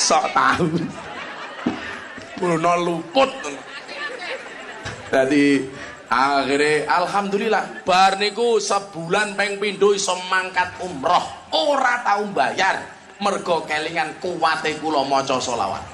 sok tahu. Bruno luput. Jadi akhirnya alhamdulillah bar niku sebulan peng pindho iso umroh. Ora tau bayar mergo kelingan kuwate kula maca selawat.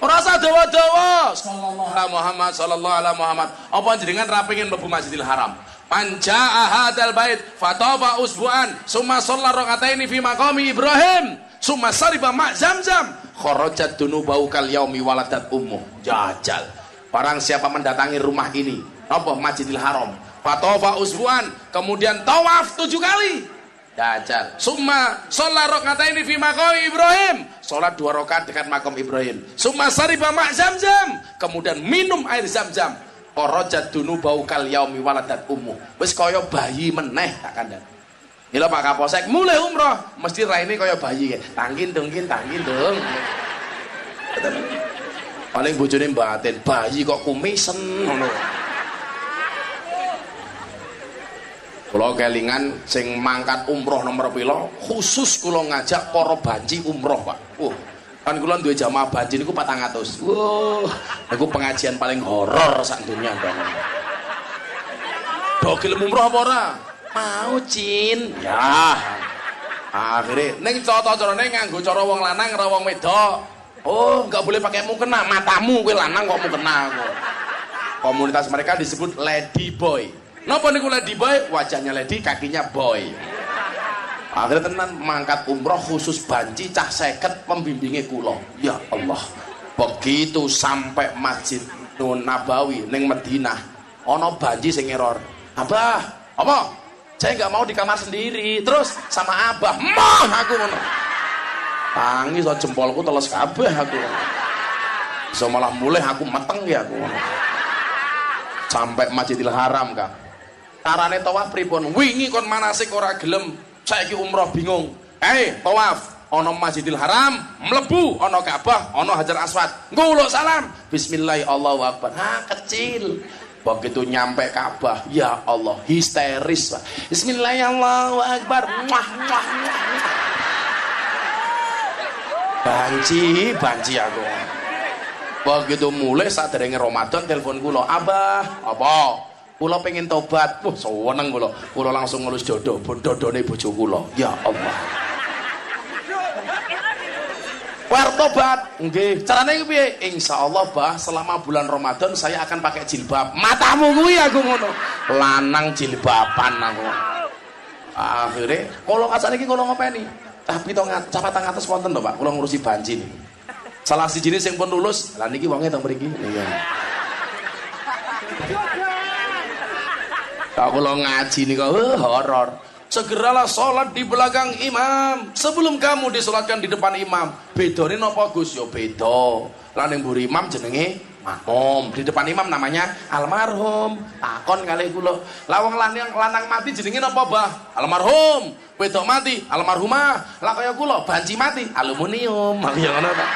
Ora usah dawa-dawa. Sallallahu alaihi Muhammad sallallahu alaihi Muhammad. Apa jenengan ra pengin mlebu Masjidil Haram? Manja ahadal bait fatoba usbuan summa shalla rakataini fi maqami Ibrahim summa sariba ma zamzam kharajat dunubau kal yaumi waladat ummu jajal barang siapa mendatangi rumah ini apa Masjidil Haram fatoba usbuan kemudian tawaf tujuh kali Dajjal. Summa sholat rakaat ini fi maqam Ibrahim. Sholat dua rakaat dekat makam Ibrahim. Summa sariba mak zam-zam. Kemudian minum air zam-zam. Korojat dunu bau kal yaumi waladat ummu. Wis kaya bayi meneh tak kandhan. Ila Pak Kapolsek mulai umroh mesti raine kaya bayi Tangkin dongkin tangkin dong. Paling bojone batin bayi kok kumisen. Kula kelingan sing mangkat umroh nomor pila khusus kula ngajak para banci umroh, Pak. Uh, kan kula duwe jamaah banci niku 400. Wah, niku pengajian paling horor sak dunia dong. Do gelem umroh apa? Mau, Cin. Ya. Akhirnya ning cara-carane nganggo cara wong lanang ora wong wedok. Oh, enggak boleh pakai mukena, matamu kowe lanang kok mukena. Komunitas mereka disebut lady boy. Napa niku lady boy? Wajahnya lady, kakinya boy. Akhirnya tenan mangkat umroh khusus banci cah seket pembimbingnya kulo. Ya Allah. Begitu sampai Masjid Nun Nabawi ning Madinah, ono banci sing error. Abah, apa? Saya nggak mau di kamar sendiri. Terus sama Abah, mah aku ngono. Tangi so jempolku teles kabeh aku. So malah mulai aku meteng ya aku. Sampai Masjidil Haram kak. Carane tawaf pripun? Wingi kon manasik ora gelem. Saiki umroh bingung. Eh tawaf. Ana Masjidil Haram mlebu. Ana Ka'bah ana Hajar Aswad. Nguluk salam. Bismillah Allahu akbar ha kecil begitu nyampe Ka'bah ya Allah histeris Pak bismillah Allahu akbar muah muah banci banci aku begitu mulai saat derenge Ramadan telepon kula abah apa Kula pengen tobat. Wah, seneng kula. Kula langsung ngelus dodo, dodone bojo kula. Ya Allah. War tobat. Nggih. Carane iki piye? Insyaallah, Bah, selama bulan Ramadan saya akan pakai jilbab. Matamu kuwi aku ngono. Lanang jilbaban aku. Akhirnya, kalau kasar ini kalau ngopeni. Tapi to capatan atas wonten to, Pak. Kula ngurusi banci nih. Salah si jenis yang pun lulus, lah niki wonge teng mriki. Iya. Kalau ngaji nih kau horor. Segeralah sholat di belakang imam sebelum kamu disolatkan di depan imam. Beda ini nopo Gus yo beda. Lan yang buri imam jenenge makmum. Di depan imam namanya almarhum. Takon kali kula. Lawang lanang lanang mati jenenge nopo Bah? Almarhum. Wedok mati almarhumah. Lah kaya kula banci mati aluminium. Ya ngono ta.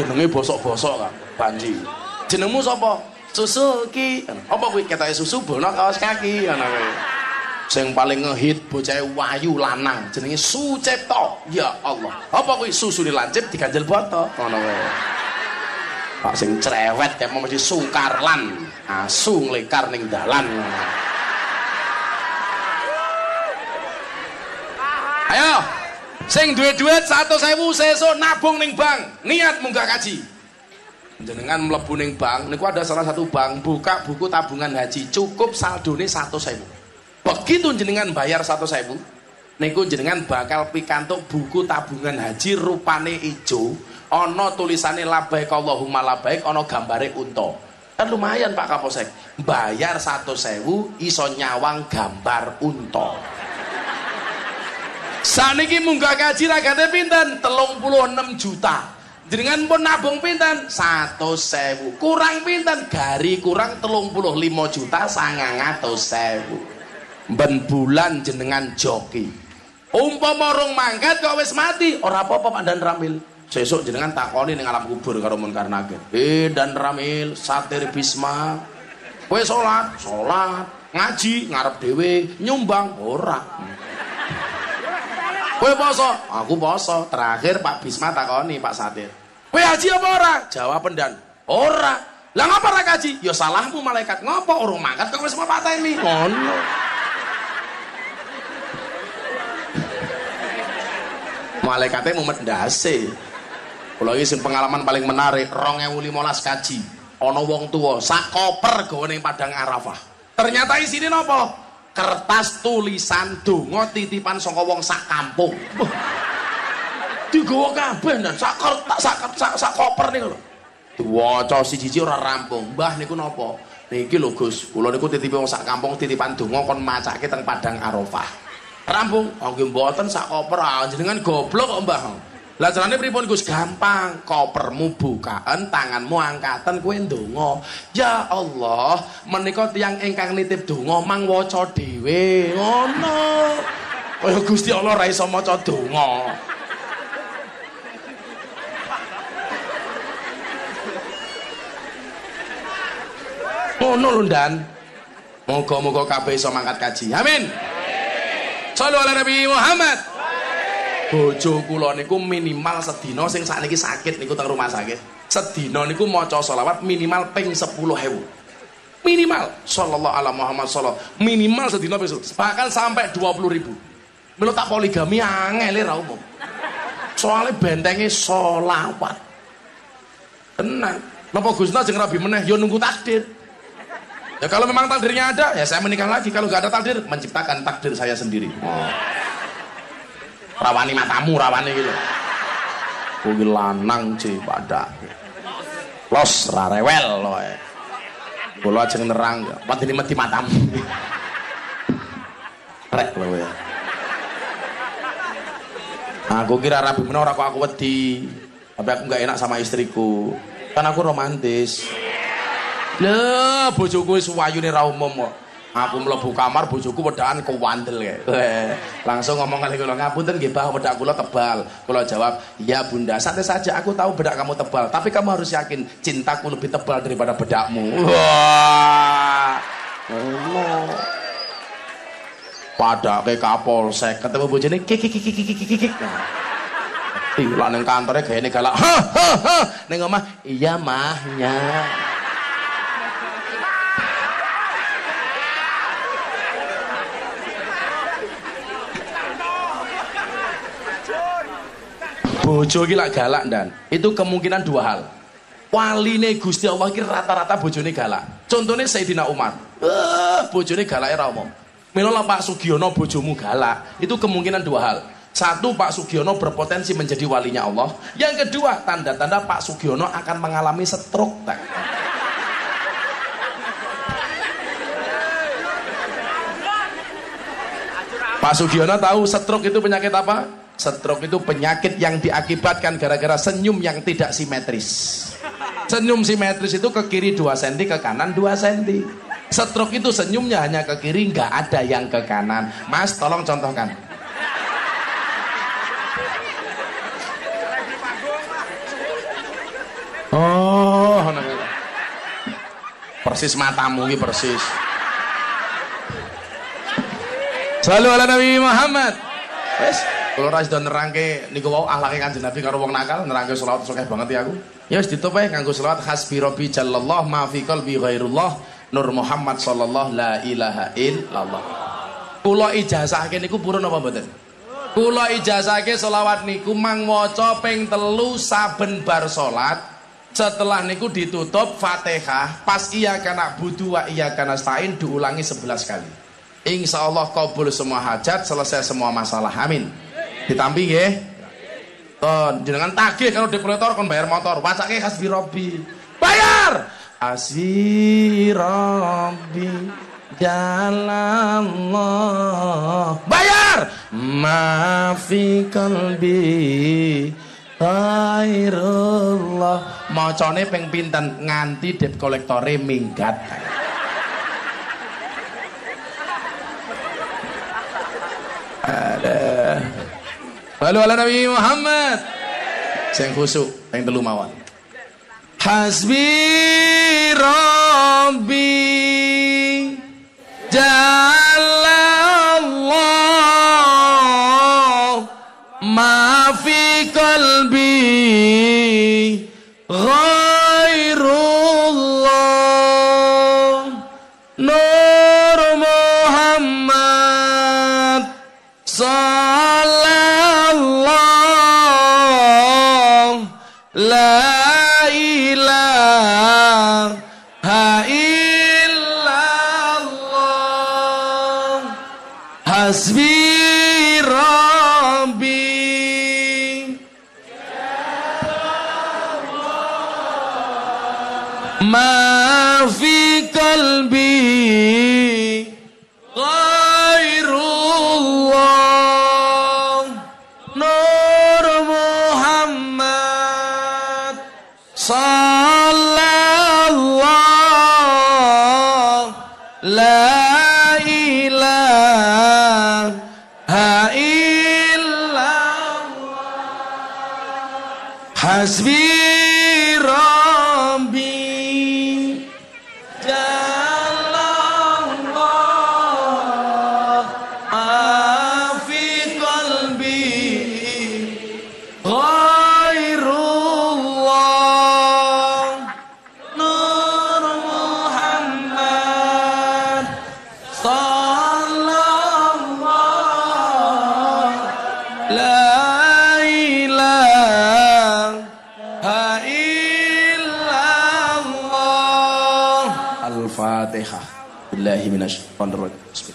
Jenenge bosok-bosok kan banci. Jenengmu sapa? Suzuki. Apa kuwi ketoke susu bono kaos kaki ngono. Sing paling ngehit bocah wayu lanang jenenge Sucipto. Ya Allah. Apa kuwi susu dilancip diganjel boto ngono kuwi. Pak sing cerewet ya mau mesti sukarlan. Asu nglekar ning dalan. Ayo. Sing duwe duit 100.000 sesuk nabung ning bank. Niat munggah kaji jenengan mlebu ning bank niku ada salah satu bank buka buku tabungan haji cukup saldone 100.000 begitu jenengan bayar 100.000 niku jenengan bakal pikantuk buku tabungan haji rupane ijo. Ana tulisane labaik Allahumma labaik ana gambare unta. Kan lumayan Pak Kapolsek. Bayar 100.000 iso nyawang gambar unta. Saniki munggah kaji ragate pinten? 36 juta. Jenengan pun nabung pinten? Satu sewu. Kurang pinten? Gari kurang telung puluh lima juta sangang atau sewu ben bulan jenengan joki umpama rong mangkat kok wis mati ora apa-apa Pak Dan Ramil sesuk jenengan takoni ning alam kubur karo Munkar Nakir eh Dan Ramil satir Bisma kowe salat salat ngaji ngarep dhewe nyumbang ora Kowe poso? Aku poso. Terakhir Pak Bisma takoni Pak Satir. Kowe haji apa ora? Jawab pendan. Ora. Lah ngapa ora kaji? Ya salahmu malaikat. Ngopo urung mangkat kok wis mau pateni? Ngono. Malaikatnya mumet ndase. Kula iki sing pengalaman paling menarik 2015 kaji. Ana wong tuwa sak koper Padang Arafah. Ternyata isine napa? kertas tulisan donga titipan saka wong sak kampung. Digawa kabeh dan sak kertas sak sak, sak koper niku lho. Diwaca siji-siji rampung. Mbah niku napa? Niki lho Gus, kula niku titipe wong sak kampung titipan donga kon macake teng Padang Arafah. Rampung, oh nggih mboten sak koper, ah, jenengan goblok kok Mbah. Lah carane pripun Gus? Gampang. Kopermu bukaan, tanganmu angkatan kowe ndonga. Ya Allah, menika tiyang ingkang nitip donga mang waca dhewe. Ngono. Kaya Gusti Allah ra iso maca donga. Ngono lho Dan. Moga-moga kabeh iso mangkat kaji. Amin. Sallu ala Nabi Muhammad. Bojo kula niku minimal sedina sing sakniki sakit niku teng rumah sakit. Sedina niku maca selawat minimal ping 10.000 minimal sallallahu ala Muhammad sallallahu. Minimal sedina ping bahkan sampai 20.000 melu tak poligami angel ra umum. Soalnya bentengnya solawat tenang. Napa Gusna jeung rabi meneh? Yo nunggu takdir ya kalau memang takdirnya ada ya saya menikah lagi. Kalau nggak ada takdir menciptakan takdir saya sendiri. Oh. Rawani matamu rawani gitu. Kuwi lanang ci pada los rarewel loh kula ajeng nerang ini mati matamu? Rek ya aku kira rabi menor aku aku wedi. Tapi aku nggak enak sama istriku. Kan aku romantis lah bojoku wis wayune ra umum kok aku mlebu kamar bojoku wedaan kewandel ya langsung ngomong kali kula ngapunten nggih Mbah wedak kula tebal kula jawab ya Bunda santai saja aku tahu bedak kamu tebal tapi kamu harus yakin cintaku lebih tebal daripada bedakmu wah oh. pada ke kapolsek ketemu bojone kik kik kik kik kik kik Ih, lah ning kantore gayane galak. Ha ha ha. Ning omah, iya mahnya. Bojo iki lak galak dan. Itu kemungkinan dua hal. Waline Gusti Allah iki rata-rata bojone galak. Contohnya Sayyidina Umar. Eh bojone galak era umum Pak Sugiono bojomu galak. Itu kemungkinan dua hal. Satu Pak Sugiono berpotensi menjadi walinya Allah. Yang kedua tanda-tanda Pak Sugiono akan mengalami stroke Pak Sugiono tahu stroke itu penyakit apa? Stroke itu penyakit yang diakibatkan gara-gara senyum yang tidak simetris. Senyum simetris itu ke kiri 2 cm, ke kanan 2 cm. Stroke itu senyumnya hanya ke kiri, nggak ada yang ke kanan. Mas, tolong contohkan. Oh, persis matamu ini persis. Selalu ala Nabi Muhammad. Wes. Kalau ora sida nerangke niku wau akhlake Kanjeng Nabi karo wong nakal nerangke selawat sokeh banget ya aku. Ya wis ditutup ae nganggo selawat hasbi rabbi jallallah ma fi qalbi ghairullah Nur Muhammad sallallahu la ilaha illallah. Kula ijazahke niku purun apa mboten? Kula ijazahke selawat niku mang maca ping telu saben bar salat. Setelah niku ditutup Fatihah, pas iya kana budu wa iya kana stain diulangi 11 kali. Insya Allah kabul semua hajat, selesai semua masalah. Amin ditampi nggih. Ton jenengan tagih kalau depletor kon bayar motor. Wacake hasbi robbi bayar! Robbi jalallah bayar! Maafi kalbi Khairullah. Macane ping pinten? Nganti debt kolektore minggat. Ada Lalu ala Nabi Muhammad. Sing khusuk, sing telu mawon. Hasbi Rabbi. Jalla Allah. Ma fi qalbi. Ghairullah. Nur Muhammad. لا حسبي ربي illallah Hasbi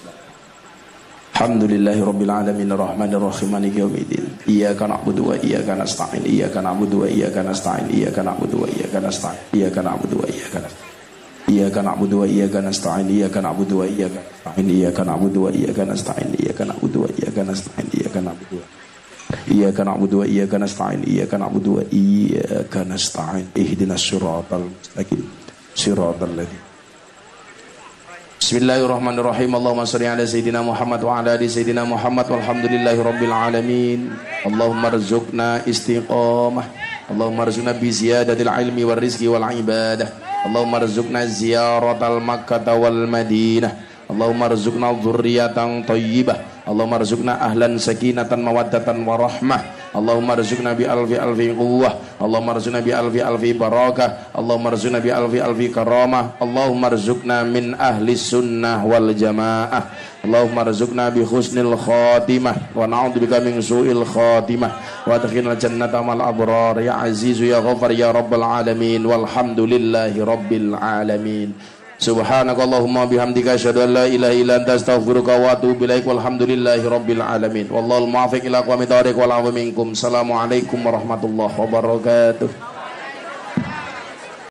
Alhamdulillahi Rabbil Alamin Ar-Rahmanir Rahim Maliki Yawmiddin Iyyaka na'budu wa iyyaka nasta'in Iyyaka na'budu wa iyyaka nasta'in Iyyaka na'budu wa iyyaka nasta'in Iyyaka na'budu wa iyyaka nasta'in Iyyaka na'budu wa iyyaka nasta'in Iyyaka na'budu wa iyyaka nasta'in Iyyaka na'budu wa iyyaka nasta'in Iyyaka na'budu wa iyyaka nasta'in Iyyaka na'budu wa Iyyaka na'budu wa iyyaka nasta'in Iyyaka na'budu wa Bismillahirrahmanirrahim. Allahumma shalli ala sayidina Muhammad wa ala ali sayidina Muhammad walhamdulillahi rabbil alamin. Allahumma rzuqna istiqamah. Allahumma rzuqna bi ziyadatil ilmi wal rizqi wal ibadah. Allahumma rzuqna ziyaratal Makkah wal Madinah. Allahumma rzuqna dzurriyyatan thayyibah. Allahumma rzuqna ahlan sakinatan mawaddatan wa rahmah. Allahumma rzuqna bi alfi alfi quwwah. Allahumma rzuqna bi alfi alfi barakah. Allahumma rzuqna bi alfi alfi karamah. Allahumma rzuqna min ahli sunnah wal jamaah. Allahumma rzuqna bi husnil khatimah. Wa na'udzubika min su'il khatimah. Wa adkhilna jannata mal abrar. Ya azizu ya ghafar ya rabbal alamin. Walhamdulillahi rabbil alamin Subhanakallahumma bihamdika asyhadu an la ilaha illa anta astaghfiruka wa atubu ilaik walhamdulillahi rabbil alamin. Wallahul muwaffiq ila aqwamit thoriq wal minkum. Assalamualaikum warahmatullahi wabarakatuh.